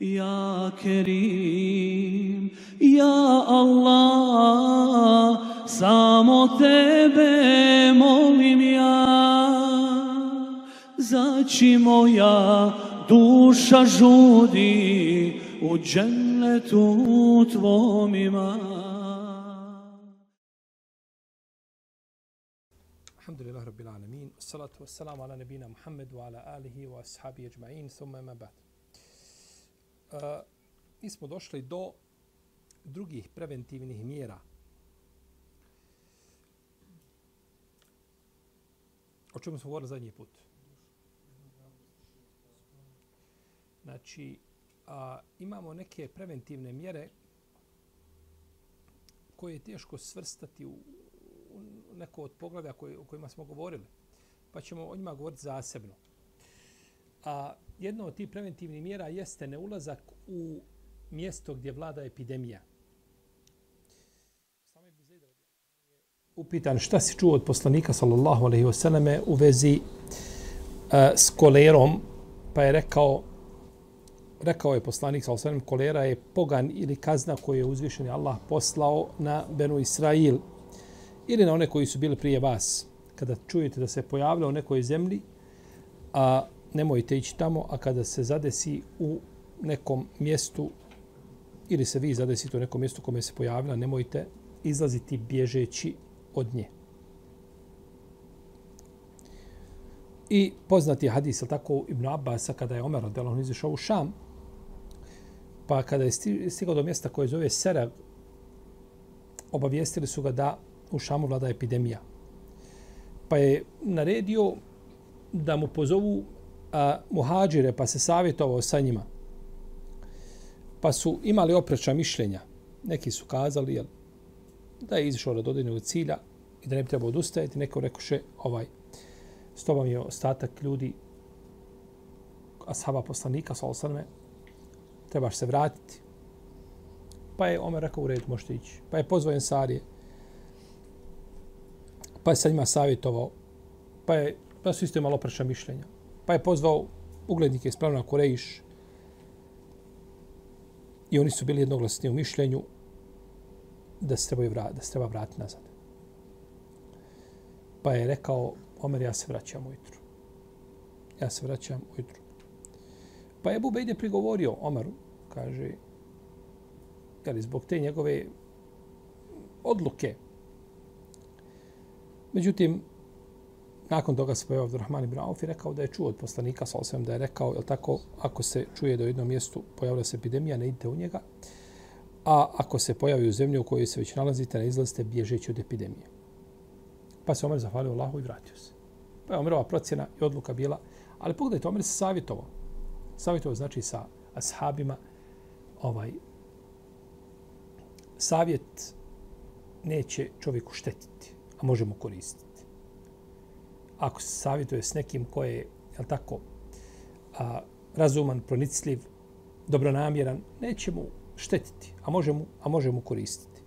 يا كريم يا الله samo tebe مولم يا زاچي مويا دوشا جودي و جنتو tvom ما الحمد لله رب العالمين والصلاة والسلام على نبينا محمد وعلى آله وأصحابه أجمعين ثم ما بعد Uh, mi smo došli do drugih preventivnih mjera. O čemu smo govorili zadnji put? Znači, a, imamo neke preventivne mjere koje je teško svrstati u, u neko od poglavlja koje, o kojima smo govorili. Pa ćemo o njima govoriti zasebno. A jedna od tih preventivnih mjera jeste neulazak u mjesto gdje vlada epidemija. Upitan šta si čuo od poslanika sallallahu alejhi ve selleme u vezi uh, s kolerom, pa je rekao rekao je poslanik sallallahu alejhi ve kolera je pogan ili kazna koju je uzvišeni Allah poslao na Benu Israil ili na one koji su bili prije vas. Kada čujete da se pojavlja u nekoj zemlji, a nemojte ići tamo, a kada se zadesi u nekom mjestu ili se vi zadesite u nekom mjestu kome se pojavila, nemojte izlaziti bježeći od nje. I poznati hadis, ali tako, Ibn Abbas, kada je Omer od Elon izišao u Šam, pa kada je stigao do mjesta koje zove Serag, obavijestili su ga da u Šamu vlada epidemija. Pa je naredio da mu pozovu a, muhađire, pa se savjetovao sa njima. Pa su imali opreča mišljenja. Neki su kazali jel, da je izišao od odrednog cilja i da ne bi trebao odustajati. Neko rekoše, ovaj, s tobom je ostatak ljudi ashaba poslanika, sa osaname, trebaš se vratiti. Pa je Omer rekao, u redu, možete ići. Pa je pozvojen Sarije, pa je sa njima savjetovao, pa, je, pa su isto imali oprečna mišljenja. Pa je pozvao uglednike iz plemena Kurejiš i oni su bili jednoglasni u mišljenju da se, trebaju vrat, da se treba vratiti nazad. Pa je rekao, Omer, ja se vraćam ujutru. Ja se vraćam ujutru. Pa je Bubejde prigovorio Omeru, kaže, jeli, zbog te njegove odluke, Međutim, nakon toga se pojavio Abdurrahman ibn Auf i rekao da je čuo od poslanika, sa osvijem da je rekao, je tako, ako se čuje da u jednom mjestu pojavila se epidemija, ne idite u njega, a ako se pojavi u zemlji u kojoj se već nalazite, ne izlazite bježeći od epidemije. Pa se Omer zahvalio Allahu i vratio se. Pa je Omerova procjena i odluka bila, ali pogledajte, Omer se savjetovao. Savjetovao znači sa ashabima, ovaj, savjet neće čovjeku štetiti a možemo koristiti. Ako se savjetuje s nekim ko je, je tako, a, razuman, pronicljiv, dobronamjeran, neće mu štetiti, a možemo, a možemo koristiti.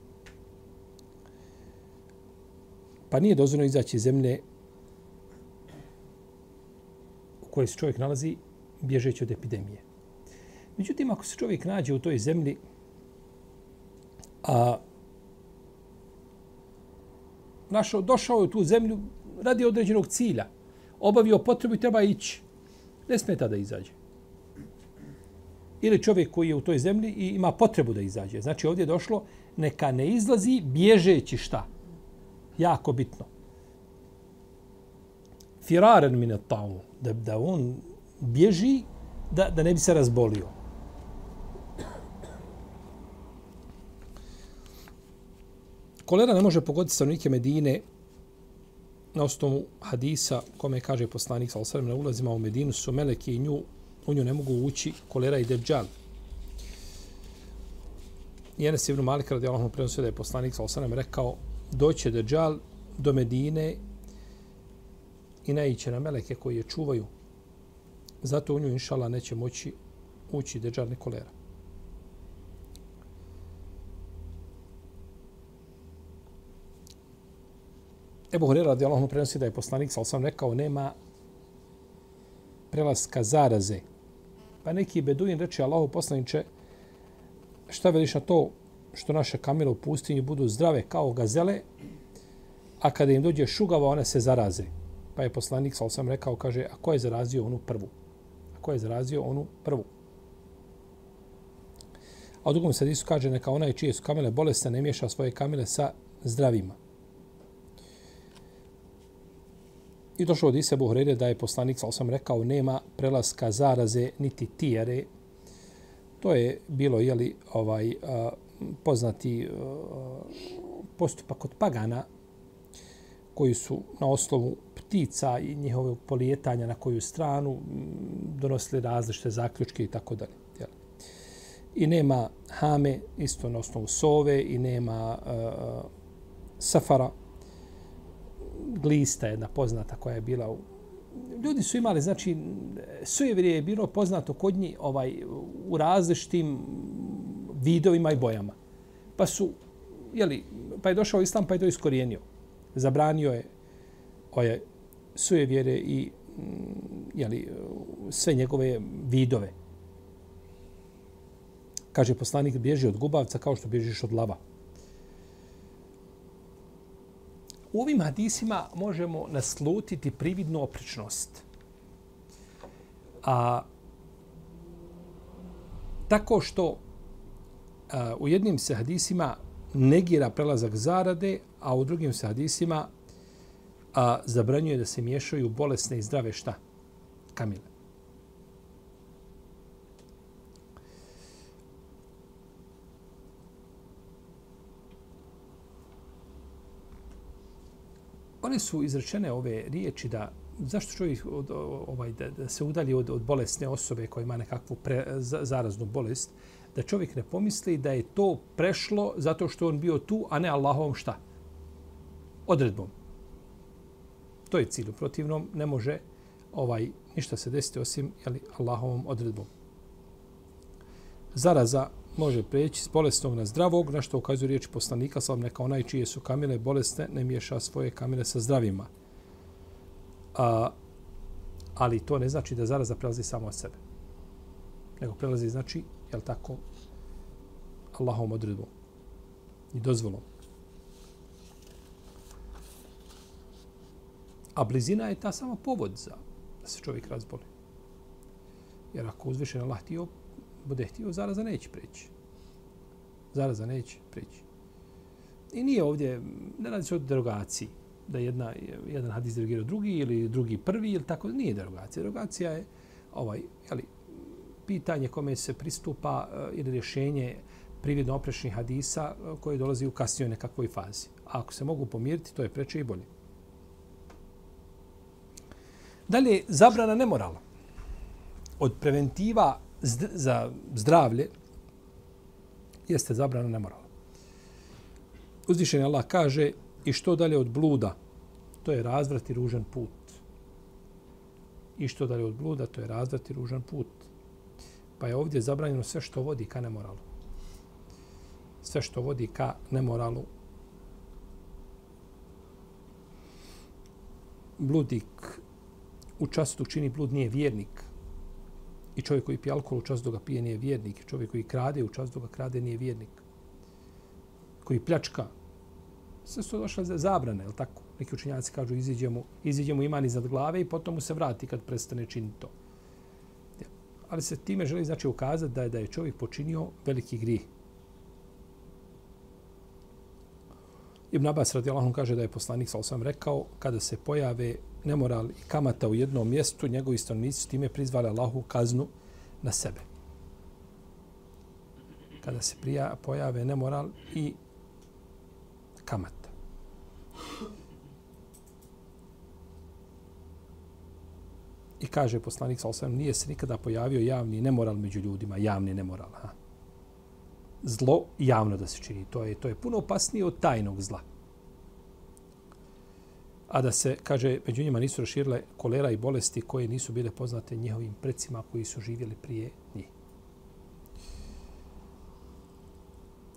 Pa nije dozvoljeno izaći iz zemlje u kojoj se čovjek nalazi bježeći od epidemije. Međutim, ako se čovjek nađe u toj zemlji, a našao, došao je u tu zemlju radi određenog cilja. Obavio potrebu i treba ići. Ne smeta da izađe. Ili čovjek koji je u toj zemlji i ima potrebu da izađe. Znači ovdje je došlo, neka ne izlazi bježeći šta? Jako bitno. Firaren min taun. Da, da on bježi da, da ne bi se razbolio. kolera ne može pogoditi stanovnike Medine na osnovu hadisa kome kaže poslanik sa osrem na ulazima u Medinu su meleki i nju, u nju ne mogu ući kolera i deđal. Jenes ibn Malik radi Allahom prenosio da je poslanik sa osrem rekao doće deđal do Medine i naiće na meleke koji je čuvaju. Zato u nju, inšala, neće moći ući deđal ni kolera. Ebu Hurera radi Allahom prenosi da je poslanik, sal sam rekao, nema prelaska zaraze Pa neki beduin reče Allahu poslaniče, šta veliš na to što naše kamile u pustinji budu zdrave kao gazele, a kada im dođe šugava, one se zaraze. Pa je poslanik, sal sam rekao, kaže, a ko je zarazio onu prvu? A ko je zarazio onu prvu? A u drugom sadisu kaže, neka onaj čije su kamile bolesne, ne miješa svoje kamile sa zdravima. I došlo od Ise Buhrere da je poslanik, sal sam rekao, nema prelaska zaraze niti tijere. To je bilo, jeli, ovaj, a, poznati a, postupak od pagana koji su na osnovu ptica i njihovog polijetanja na koju stranu donosili različite zaključke i tako dalje. I nema hame, isto na osnovu sove, i nema uh, safara, glista jedna poznata koja je bila u ljudi su imali znači sujevirje je bilo poznato kod njih ovaj u različitim vidovima i bojama. Pa su je li pa je došao islam pa je to iskorijenio. Zabranio je koje sujevjere i je li sve njegove vidove. Kaže poslanik bježi od gubavca kao što bježiš od lava. U ovim hadisima možemo naslutiti prividnu opričnost. A tako što a, u jednim se hadisima negira prelazak zarade, a u drugim se hadisima a, zabranjuje da se miješaju bolesne i zdrave šta? Kamile. One su izrečene ove riječi da zašto čovjek od, ovaj, da, da se udalji od, od bolesne osobe koja ima nekakvu pre, zaraznu bolest, da čovjek ne pomisli da je to prešlo zato što on bio tu, a ne Allahovom šta? Odredbom. To je cilj. U protivnom ne može ovaj ništa se desiti osim jeli, Allahovom odredbom. Zaraza može preći s bolesnog na zdravog, na što ukazuje riječ poslanika, sam neka onaj čije su kamile bolesne, ne miješa svoje kamile sa zdravima. A, ali to ne znači da zaraza prelazi samo od sebe. Nego prelazi znači, jel tako, Allahom odredbom i dozvolom. A blizina je ta sama povod za da se čovjek razboli. Jer ako uzvišen Allah htio, bude htio, zaraza neće preći. Zaraza neće preći. I nije ovdje, ne radi se o derogaciji, da jedna, jedan hadis derogirao drugi ili drugi prvi ili tako, nije derogacija. Derogacija je ovaj, jeli, pitanje kome se pristupa eh, ili rješenje prividno oprešnih hadisa koji koje dolazi u kasnijoj nekakvoj fazi. A ako se mogu pomiriti, to je preče i bolje. Dalje, zabrana nemorala. Od preventiva za zdravlje jeste zabrana nemorala. Uzvišen Allah kaže i što dalje od bluda, to je razvrat i ružan put. I što dalje od bluda, to je razvrat i ružan put. Pa je ovdje zabranjeno sve što vodi ka nemoralu. Sve što vodi ka nemoralu. Bludik u času dok čini blud nije vjernik, I čovjek koji pije alkohol u čas dok ga pije nije vjernik. Čovjek koji krade u čas dok ga krade nije vjernik. Koji pljačka. Sve su došle za zabrane, je tako? Neki učenjaci kažu iziđemo, iziđemo iman iznad glave i potom mu se vrati kad prestane činiti to. Ali se time želi znači ukazati da je da je čovjek počinio veliki grih. Ibn Abbas radijallahu kaže da je poslanik sa osam rekao kada se pojave nemoral i kamata u jednom mjestu, njegovi stanovnici su time prizvali Allahu kaznu na sebe. Kada se prija, pojave nemoral i kamata. I kaže poslanik sa osam, nije se nikada pojavio javni nemoral među ljudima, javni nemoral. Ha? Zlo javno da se čini. To je, to je puno opasnije od tajnog zla a da se, kaže, među njima nisu raširile kolera i bolesti koje nisu bile poznate njihovim predsima koji su živjeli prije njih.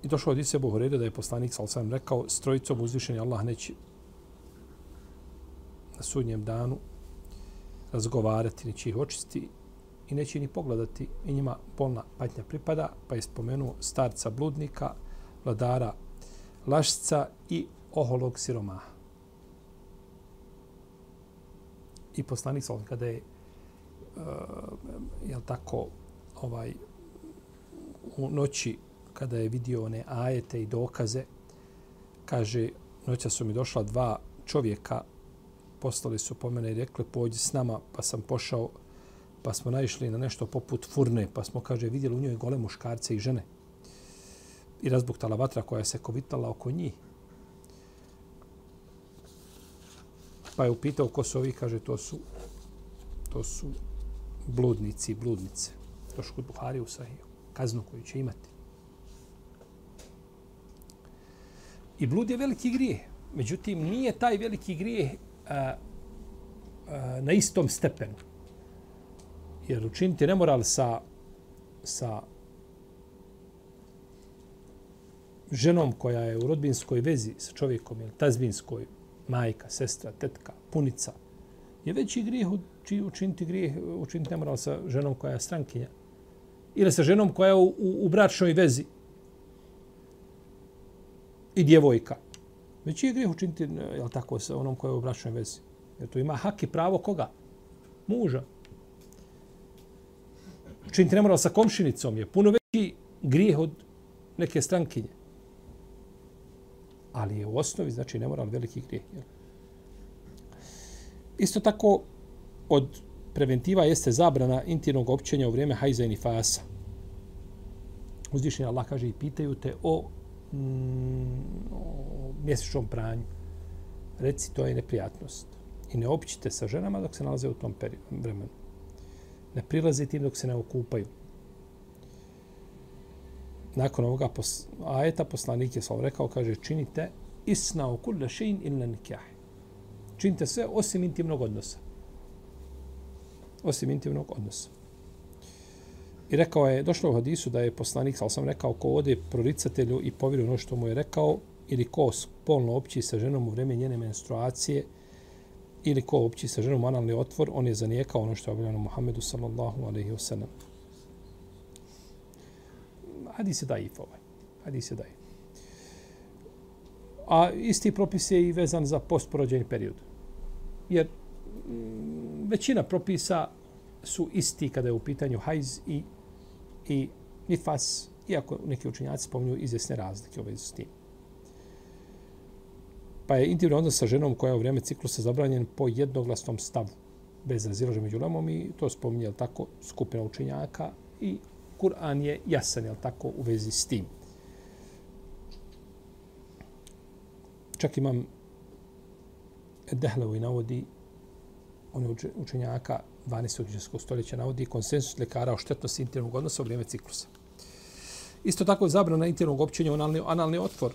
I došlo od Ise Buhurede da je poslanik Salsam rekao s trojicom je Allah neće na sudnjem danu razgovarati, neće ih očisti i neće ni pogledati i njima polna patnja pripada, pa je spomenuo starca bludnika, vladara lašca i oholog siromaha. I poslanik sa kada je uh, jel tako ovaj u noći kada je vidio one ajete i dokaze kaže noća su mi došla dva čovjeka postali su po mene i rekli pođi s nama pa sam pošao pa smo naišli na nešto poput furne pa smo kaže vidjeli u njoj gole muškarce i žene. I razbuktala vatra koja se kovitala oko njih. Pa je upitao ko su ovi kaže to su to su bludnici i bludnice to što kod Buhari u Sahiju kaznu koju će imati I blud je veliki grijeh. Međutim, nije taj veliki grijeh a, a, na istom stepenu. Jer učiniti nemoral sa, sa ženom koja je u rodbinskoj vezi sa čovjekom, ili tazbinskoj, majka, sestra, tetka, punica, je veći grijeh čiji učiniti grijeh, učiniti nemoral sa ženom koja je strankinja. Ili sa ženom koja je u, u, u bračnoj vezi, i djevojka. Veći je grijeh učiniti, jel tako, sa onom koja je u bračnoj vezi. Jer to ima hak i pravo koga? Muža. Učiniti nemoral sa komšinicom je puno veći grijeh od neke strankinje. Ali je u osnovi, znači, nemoral veliki grijeh. Jel? Isto tako, od preventiva jeste zabrana intimnog općenja u vrijeme hajza i nifasa. Uzvišenje Allah kaže i pitaju te o mm, o mjesečnom pranju, reci to je neprijatnost. I ne općite sa ženama dok se nalaze u tom vremenu. Ne prilazite im dok se ne okupaju. Nakon ovoga pos, ajeta poslanik je sam rekao, kaže, činite isna u kulle šein illa nikah. Činite sve osim intimnog odnosa. Osim intimnog odnosa. I rekao je, došlo u hadisu da je poslanik, ali sam rekao, ko ode proricatelju i povjeruje ono što mu je rekao, ili ko spolno opći sa ženom u vreme njene menstruacije, ili ko opći sa ženom analni otvor, on je zanijekao ono što je objavljeno Muhammedu sallallahu alaihi wasallam. Hadis je daif ovaj. Hadis je daif. A isti propis je i vezan za postporođeni period. Jer m, većina propisa su isti kada je u pitanju hajz i i nifas, iako neki učenjaci spominju izvjesne razlike u vezi s tim. Pa je intimni odnos sa ženom koja je u vrijeme ciklusa zabranjen po jednoglasnom stavu, bez razilaže među lemom i to spominje, tako, skupina učenjaka i Kur'an je jasan, jel tako, u vezi s tim. Čak imam Dehlevo i navodi on učenjaka 12. učenjskog stoljeća navodi konsensus lekara o štetnosti intimnog odnosa u vrijeme ciklusa. Isto tako je zabrana intimnog općenja u analni, analni otvor.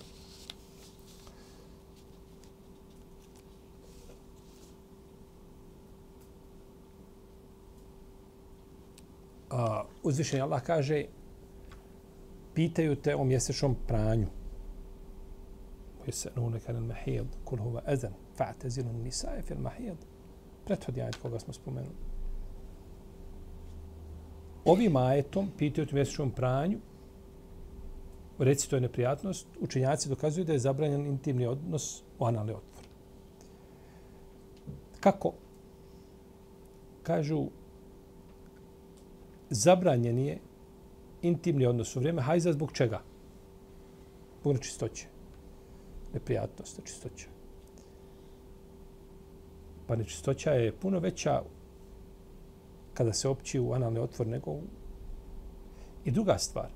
Uh, uzvišenje Allah kaže pitaju te o mjesečnom pranju. Jesenune kanal mahijad, kul huva ezan, fa'tezinu nisaje fil mahijad. Prethodi ajet koga smo spomenuli ovim ajetom pitaju o mjesečnom pranju, reci to je neprijatnost, učenjaci dokazuju da je zabranjen intimni odnos u analni otvor. Kako? Kažu, zabranjen je intimni odnos u vrijeme hajza zbog čega? Zbog nečistoće. Neprijatnost, nečistoća. Pa nečistoća je puno veća kada se opći u analni otvor nego u... I druga stvar.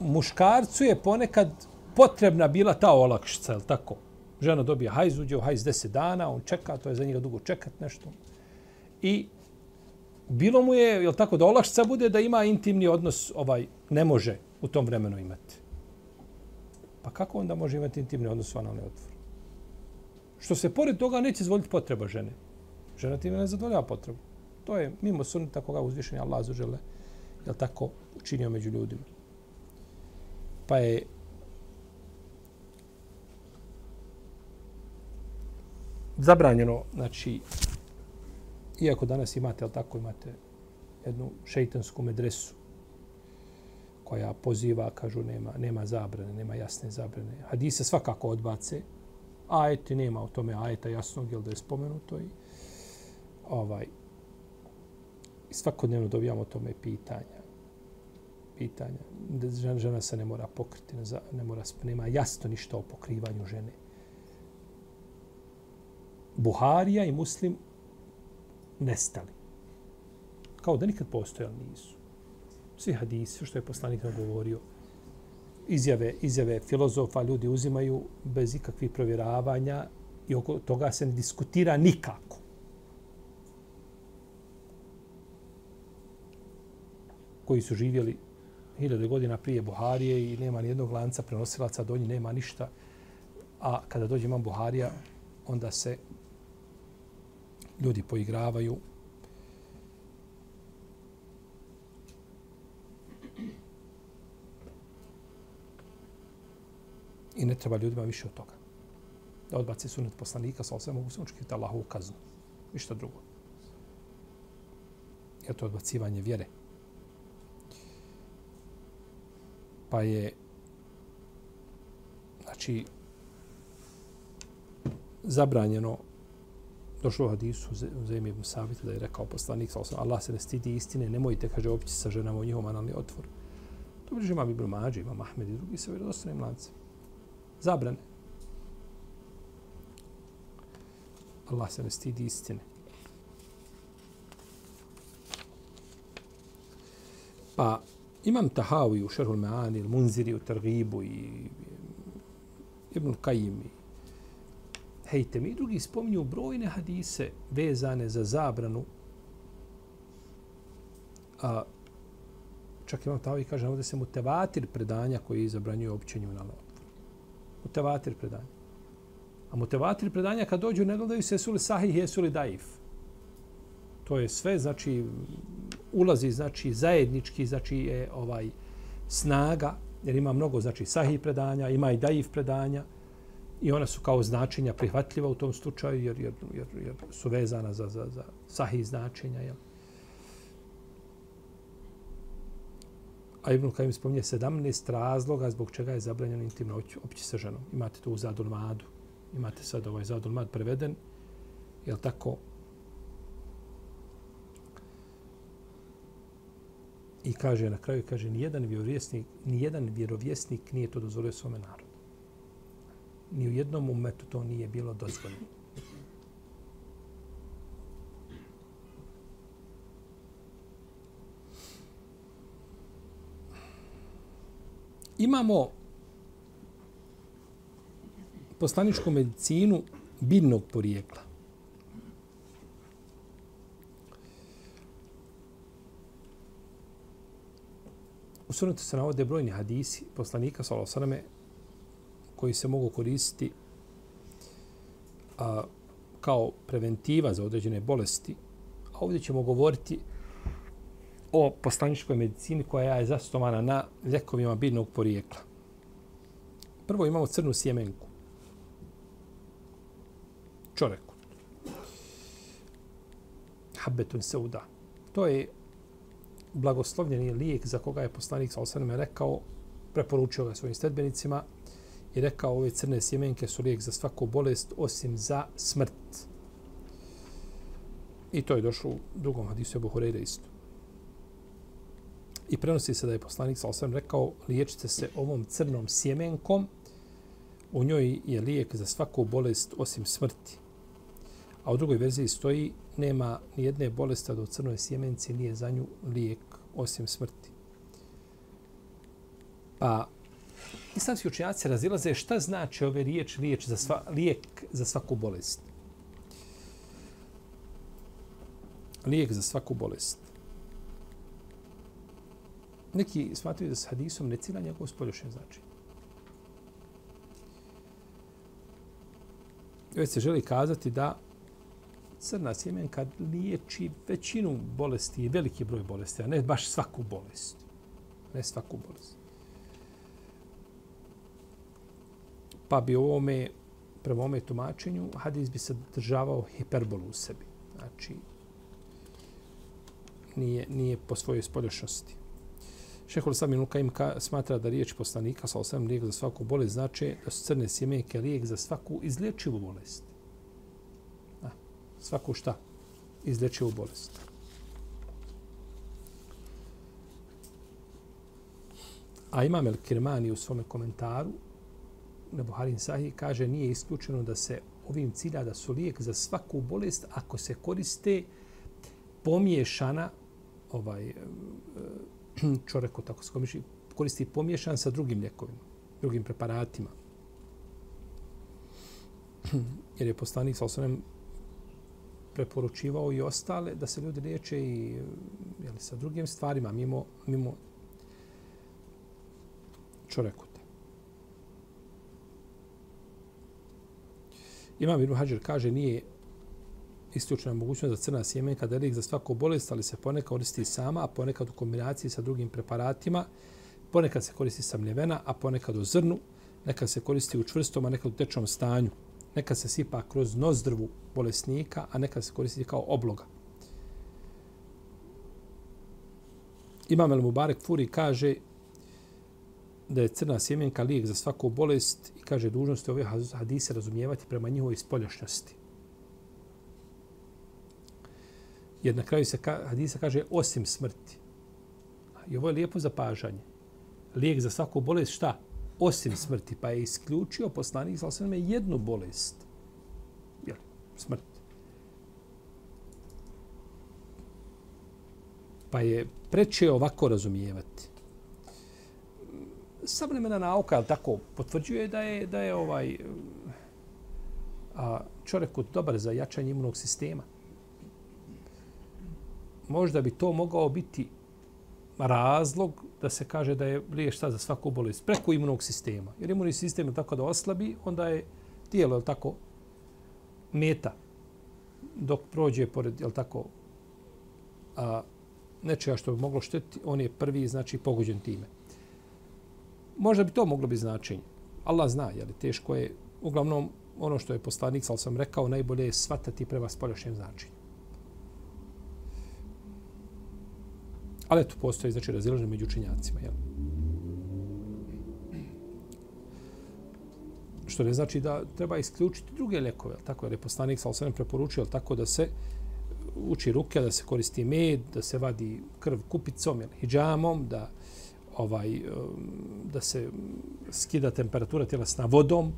Muškarcu je ponekad potrebna bila ta olakšica, je tako? Žena dobije hajz, uđe u hajz deset dana, on čeka, to je za njega dugo čekat nešto. I bilo mu je, jel tako, da olašca bude da ima intimni odnos, ovaj, ne može u tom vremenu imati. Pa kako onda može imati intimni odnos u analni otvor? Što se pored toga neće zvoliti potreba žene. Žena time ne zadovoljava potrebu. To je mimo sunnita koga uzvišen je Allah zažele, jel tako učinio među ljudima. Pa je zabranjeno, znači, Iako danas imate, ali tako imate jednu šeitansku medresu koja poziva, kažu, nema, nema zabrane, nema jasne zabrane. Hadise svakako odbace, ajeti nema o tome ajeta jasnog, jel da je spomenuto i ovaj, svakodnevno dobijamo o tome pitanja. Pitanja. Žena, žena se ne mora pokriti, ne, ne mora, nema jasno ništa o pokrivanju žene. Buharija i Muslim nestali. Kao da nikad postojali nisu. Svi hadisi, što je poslanik nam govorio, izjave, izjave filozofa ljudi uzimaju bez ikakvih provjeravanja i oko toga se ne diskutira nikako. Koji su živjeli hiljade godina prije Buharije i nema ni jednog lanca prenosilaca, do njih nema ništa. A kada dođe imam Buharija, onda se ljudi poigravaju. I ne treba ljudima više od toga. Da odbaci sunet poslanika, sa sve mogu se učiniti Allahu kaznu. Ništa drugo. Je to odbacivanje vjere. Pa je znači zabranjeno došlo u hadisu u zemlji ibn Sabita da je rekao poslanik sa Allah se ne stidi istine, nemojte, kaže, opći sa ženama u njihom analni otvor. To bliže imam Ibn Mađe, imam Ahmed i drugi sa vjerodostanim lancem. Zabrane. Allah se ne stidi istine. Pa imam Tahawi u Šerhul Me'ani, Munziri u Targibu i Ibn Qajim Hejtem i drugi spominju brojne hadise vezane za zabranu. A, čak imam tamo i kaže, ovdje se mutevatir predanja koji zabranjuje općenju na leotvoru. Mutevatir predanja. A mutevatir predanja kad dođu ne gledaju se jesu li sahih, jesu li daif. To je sve, znači, ulazi, znači, zajednički, znači, je ovaj snaga, jer ima mnogo, znači, sahih predanja, ima i daif predanja, i ona su kao značenja prihvatljiva u tom slučaju jer, jer, jer, jer su vezana za, za, za sahih značenja. Jel? A Ibn Kajim spominje 17 razloga zbog čega je zabranjeno intimno opći sa ženom. Imate to u Zadul Madu. Imate sad ovaj Zadul Mad preveden. Jel tako? I kaže na kraju, kaže, ni jedan vjerovjesnik, ni jedan vjerovjesnik nije to dozvolio svome narodu ni u jednom umetu to nije bilo dozvoljeno. Imamo poslaničku medicinu biljnog porijekla. U sunetu se navode brojni hadisi poslanika, sallallahu alejhi koji se mogu koristiti a, kao preventiva za određene bolesti. A ovdje ćemo govoriti o poslaničkoj medicini koja je zastovana na ljekovima biljnog porijekla. Prvo imamo crnu sjemenku. Čoreku. Habetun seuda. To je blagoslovljeni lijek za koga je poslanik sa rekao, preporučio ga svojim stedbenicima, i rekao ove crne sjemenke su lijek za svaku bolest osim za smrt. I to je došlo u drugom hadisu Ebu Hureyre isto. I prenosi se da je poslanik sa osam rekao liječite se ovom crnom sjemenkom u njoj je lijek za svaku bolest osim smrti. A u drugoj verziji stoji nema ni jedne bolesti da u crnoj sjemenci nije za nju lijek osim smrti. Pa islamski učenjaci razilaze šta znači ove riječ, riječ za sva, lijek za svaku bolest. Lijek za svaku bolest. Neki smatruju da s hadisom ne cila njegov spoljošnje znači. Već se želi kazati da crna sjemenka liječi većinu bolesti i veliki broj bolesti, a ne baš svaku bolest. Ne svaku bolest. Pa bi ovome, prema ovome tumačenju, hadis bi se državao hiperbolu u sebi. Znači, nije, nije po svojoj spoljašnosti. Šehol Sami Lukaim smatra da riječ poslanika sa osam lijek za svaku bolest znači da su crne sjemenke lijek za svaku izlječivu bolest. A, svaku šta? Izlječivu bolest. A Imam El Kirmani u svome komentaru na Buharin Sahih kaže nije isključeno da se ovim cilja da su lijek za svaku bolest ako se koriste pomiješana ovaj eh, čoreko tako se komiši, koristi pomiješan sa drugim ljekovima, drugim preparatima. Jer je poslanik sa osnovim preporučivao i ostale da se ljudi liječe i eh, jeli, sa drugim stvarima mimo, mimo čorekuta. Imam Ibn Hajar kaže nije isključena mogućnost da crna sjemenka da je za svaku bolest, ali se ponekad koristi sama, a ponekad u kombinaciji sa drugim preparatima. Ponekad se koristi sa mljevena, a ponekad u zrnu. Nekad se koristi u čvrstom, a nekad u tečnom stanju. Nekad se sipa kroz nozdrvu bolesnika, a nekad se koristi kao obloga. Imam El Mubarek Furi kaže da je crna sjemenka lijek za svaku bolest i kaže dužnost ove hadise razumijevati prema njihovoj spoljašnjosti. Jer na kraju se ka, hadisa kaže osim smrti. I ovo je lijepo zapažanje. Lijek za svaku bolest šta? Osim smrti. Pa je isključio poslanik sa osvrame jednu bolest. Jel, smrt. Pa je preče ovako razumijevati. Savremena nauka, ali tako, potvrđuje da je, da je ovaj a, čovjek dobar za jačanje imunog sistema možda bi to mogao biti razlog da se kaže da je liješ šta za svaku bolest preko imunog sistema. Jer imunni sistem je tako da oslabi, onda je tijelo je tako meta dok prođe pored je tako a, nečega što bi moglo štetiti, on je prvi znači pogođen time. Možda bi to moglo biti značenje. Allah zna, je li teško je, uglavnom ono što je poslanik, ali sam rekao, najbolje je svatati prema spoljašnjem značenju. Ali tu postoji znači razilaženje među učenjacima, jel? Što ne znači da treba isključiti druge lekove, tako jer je poslanik sa sam preporučio tako da se uči ruke, da se koristi med, da se vadi krv kupicom ili hijamom, da ovaj eh, da se skida temperatura tjelesna vodom.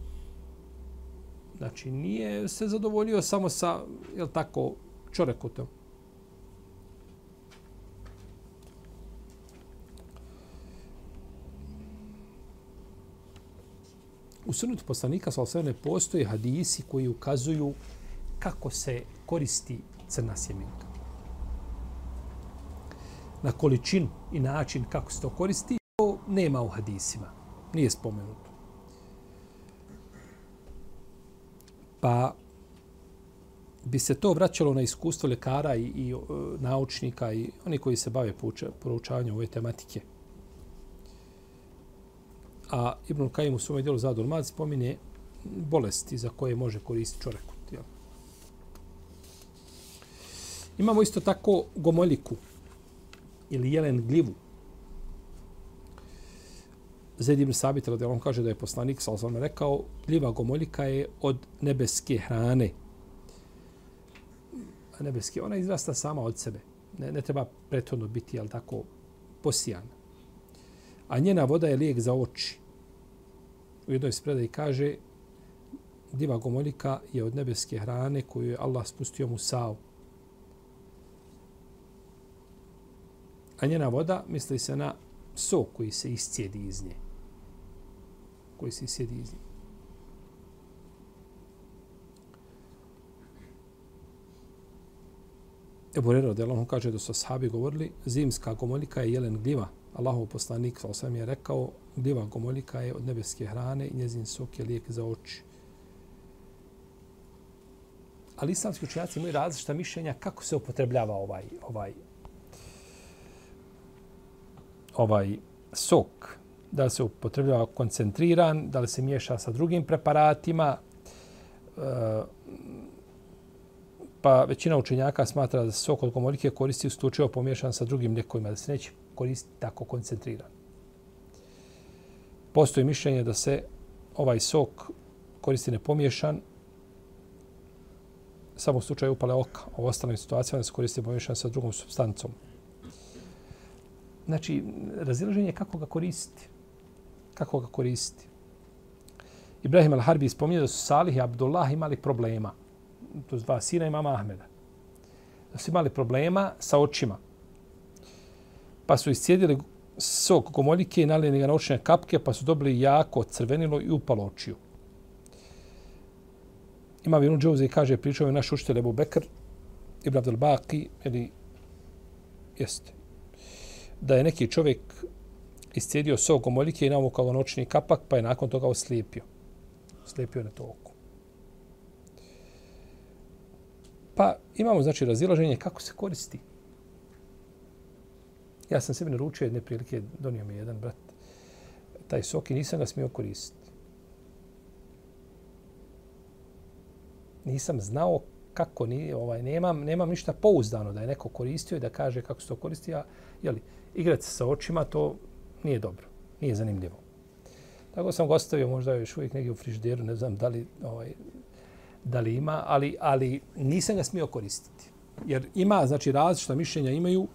Znači nije se zadovoljio samo sa jel tako čorekotom. u sunetu poslanika sa sve ne postoje hadisi koji ukazuju kako se koristi crna sjemenka. Na količinu i način kako se to koristi, to nema u hadisima. Nije spomenuto. Pa bi se to vraćalo na iskustvo ljekara i, i e, naučnika i oni koji se bave proučavanjem ove tematike. A Ibn Kajim u svom dijelu Zadul Mad spomine bolesti za koje može koristiti čovjek. Imamo isto tako gomoljiku ili jelen glivu. Zed ibn Sabit, radijalom on kaže da je poslanik, sa osnovno rekao, gljiva gomoljika je od nebeske hrane. A nebeske, ona izrasta sama od sebe. Ne, ne treba prethodno biti, jel tako, posijana. A njena voda je lijek za oči u jednoj spredaj kaže diva gomoljika je od nebeske hrane koju je Allah spustio mu savu A njena voda misli se na sok koji se iscijedi iz nje. Koji se iscijedi iz nje. Ebu Rero, da on kaže da su sahabi govorili, zimska gomoljika je jelen gljiva. Allahov poslanik, sa osam je rekao, gljiva gomoljika je od nebeske hrane i njezin sok je lijek za oči. Ali islamski učenjaci imaju različita mišljenja kako se upotrebljava ovaj, ovaj, ovaj sok. Da li se upotrebljava koncentriran, da li se miješa sa drugim preparatima, e, pa većina učenjaka smatra da se sok od gomoljke koristi u pomiješan sa drugim lijekovima, da se neće koristiti tako koncentriran. Postoji mišljenje da se ovaj sok koristi nepomiješan samo u slučaju upale oka. U ostalim situacijama da se koristi pomiješan sa drugom substancom. Znači, razilaženje je kako ga koristiti. Kako ga koristiti. Ibrahim al-Harbi spominje da su Salih i Abdullah imali problema. To su dva sina i mama Ahmeda. Da su imali problema sa očima. Pa su iscijedili sok gomoljike i nalijeni ga na očne kapke, pa su dobili jako crvenilo i upalo očiju. Ima Ibn Džouze i kaže, pričao je naš učitelj Ebu Bekr, Ibn Abdel Baki, ili jeste, da je neki čovjek iscijedio sok gomoljike i namukao noćni kapak, pa je nakon toga oslijepio. Oslijepio na to oko. Pa imamo, znači, razilaženje kako se koristi. Ja sam sebi naručio jedne prilike, donio mi jedan brat, taj sok i nisam ga smio koristiti. Nisam znao kako ni ovaj nemam nemam ništa pouzdano da je neko koristio i da kaže kako se to koristi a je li igrati se sa očima to nije dobro nije zanimljivo. Tako sam ga ostavio možda još uvijek negdje u frižideru ne znam da li ovaj da li ima ali ali nisam ga smio koristiti. Jer ima znači različita mišljenja imaju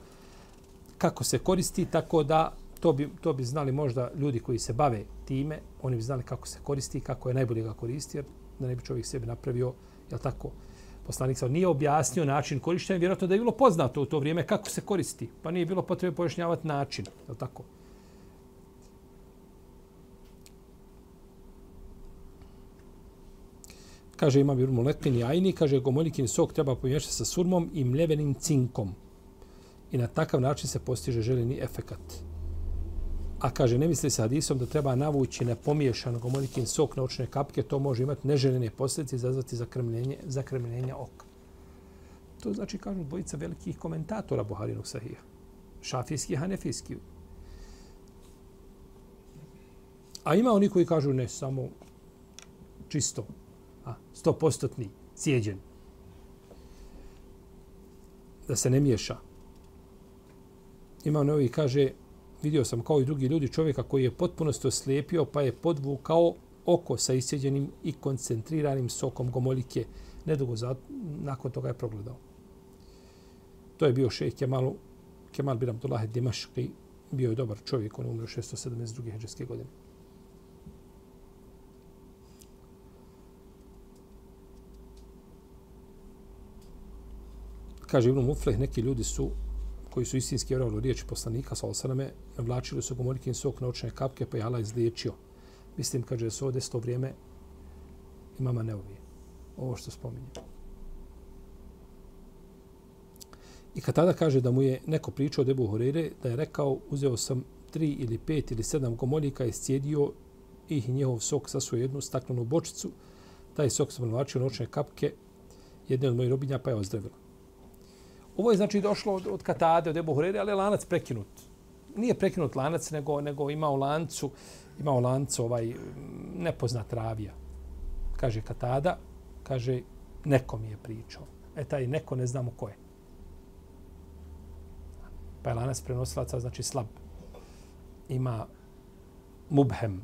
kako se koristi, tako da to bi, to bi znali možda ljudi koji se bave time, oni bi znali kako se koristi, kako je najbolje ga koristi, jer da ne bi čovjek sebi napravio, je tako, poslanik sam nije objasnio način korištenja, vjerojatno da je bilo poznato u to vrijeme kako se koristi, pa nije bilo potrebe pojašnjavati način, je tako? Kaže, ima birmu i ajni, kaže, gomolikin sok treba pomiješati sa surmom i mljevenim cinkom i na takav način se postiže željeni efekat. A kaže, ne misli se hadisom da treba navući nepomiješan gomolikin sok na očne kapke, to može imati neželjene posljedice i zazvati zakrmljenje, zakrmljenje oka. To znači, kažu dvojica velikih komentatora Buharinog sahija. Šafijski i hanefijski. A ima oni koji kažu ne, samo čisto, a, stopostotni, cijeđen. Da se ne miješa ima novi kaže vidio sam kao i drugi ljudi čovjeka koji je potpuno oslijepio pa je podvukao oko sa isjeđenim i koncentriranim sokom gomolike. Nedugo za, nakon toga je progledao. To je bio šejh Kemal, Kemal bin Abdullah Dimaški. Bio je dobar čovjek, on je umro 672. heđarske godine. Kaže Ibn Mufleh, neki ljudi su koji su istinski vjerovali u riječi poslanika, sa osaname, navlačili su gomorikin sok naučne kapke, pa je Allah izliječio. Mislim, kaže, da su ovdje sto vrijeme imama neovije. Ovo što spominje. I kad tada kaže da mu je neko pričao od Ebu Horeire, da je rekao, uzeo sam tri ili pet ili sedam i iscijedio ih i njehov sok sa svoju jednu staklenu bočicu, taj sok sam navlačio noćne kapke, jedne od mojih robinja, pa je ozdravila. Ovo je znači došlo od, od Katade, od Ebu Hurere, ali je lanac prekinut. Nije prekinut lanac, nego, nego ima u lancu, ima u lancu ovaj nepoznat ravija. Kaže Katada, kaže, neko mi je pričao. E taj neko ne znamo ko je. Pa je lanac prenosilaca, znači slab. Ima mubhem,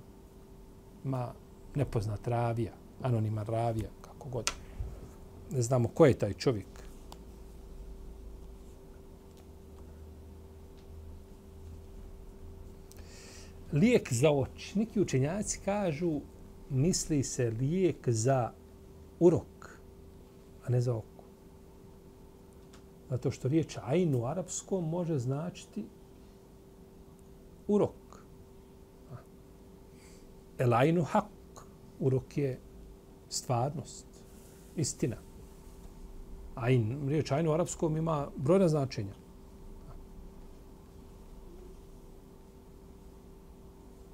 ima nepoznat ravija, anoniman ravija, kako god. Ne znamo ko je taj čovjek. Lijek za oči. Neki učenjaci kažu misli se lijek za urok, a ne za oko. Zato što riječ ajn u arapskom može značiti urok. El ajnu hak. Urok je stvarnost, istina. Ajn, riječ ajn u arapskom ima brojna značenja.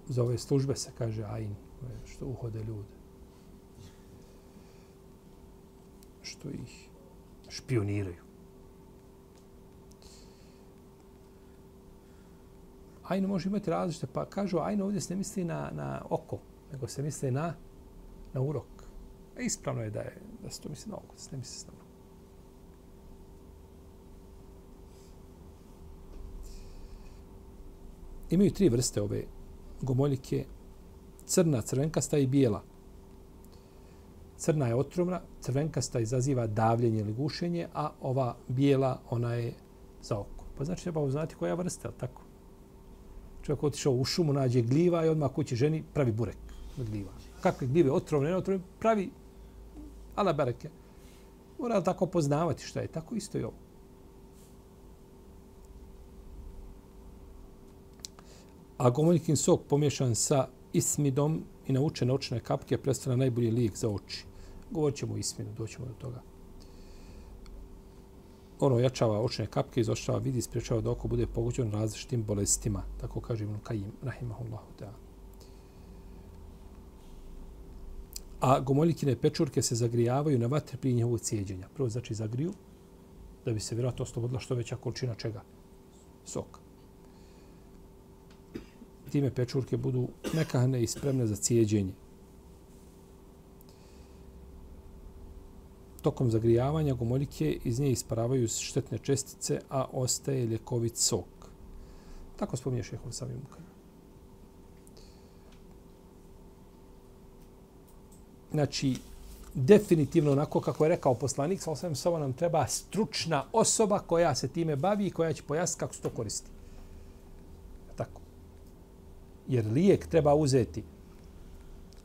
za ove službe se kaže ajn, što uhode ljude. Što ih špioniraju. Ajn može imati različite, pa kažu ajn ovdje se ne misli na, na oko, nego se misli na, na urok. E ispravno je da, je da se to misli na oko, da se ne misli na urok. Imaju tri vrste ove gomoljike. Crna, crvenkasta i bijela. Crna je otrovna, crvenkasta izaziva davljenje ili gušenje, a ova bijela, ona je za oko. Pa znači treba znati koja vrsta, je tako? Čovjek otišao u šumu, nađe gljiva i odmah kući ženi pravi burek od gljiva. Kakve gljive, otrovne, otrovne, pravi ala bereke. Mora tako poznavati šta je. Tako isto i ovo. A gomoljkin sok pomješan sa ismidom i naučene očne kapke predstavlja najbolji lijek za oči. Govorit ćemo o ismidu, doćemo do toga. Ono jačava očne kapke, izoštava vidi, spriječava da oko bude pogođeno različitim bolestima. Tako kaže Ibn Kajim, rahimahullahu ta'ala. A gomoljkine pečurke se zagrijavaju na vatri prije njegovog cijeđenja. Prvo znači zagriju, da bi se vjerojatno oslobodila što veća količina čega? Soka time pečurke budu mekane i spremne za cijeđenje. Tokom zagrijavanja gomoljike iz nje isparavaju štetne čestice, a ostaje ljekovit sok. Tako spominje šehol sami Mukan. Znači, definitivno onako kako je rekao poslanik, sa osvijem samo nam treba stručna osoba koja se time bavi i koja će pojasniti kako se to koristi. Jer lijek treba uzeti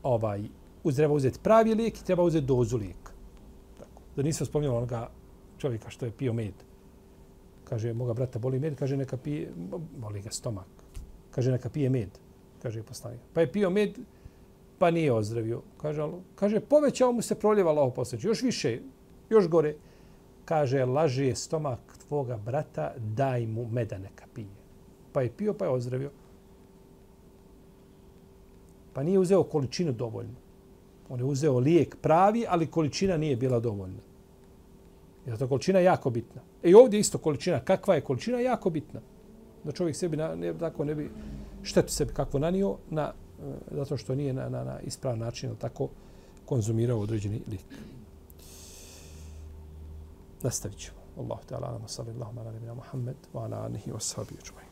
ovaj, uz treba uzeti pravi lijek i treba uzeti dozu lijeka. Tako. Da nisam spomnjala onoga čovjeka što je pio med. Kaže, moga brata boli med, kaže, neka pije, boli ga stomak. Kaže, neka pije med, kaže poslanik. Pa je pio med, pa nije ozdravio. Kaže, alo, kaže, povećao mu se proljeva Allaho posljednje. još više, još gore. Kaže, laži je stomak tvoga brata, daj mu meda neka pije. Pa je pio, pa je ozdravio. Pa nije uzeo količinu dovoljno. On je uzeo lijek pravi, ali količina nije bila dovoljna. I zato količina je jako bitna. E i ovdje isto količina. Kakva je količina? Jako bitna. Da čovjek sebi na, ne, tako ne bi štetu sebi kakvo nanio na, e, zato što nije na, na, na ispravan način tako konzumirao određeni lijek. Nastavit ćemo. Allahu te ala, sallallahu ala nebina Muhammed, wa ala alihi wa sahbihi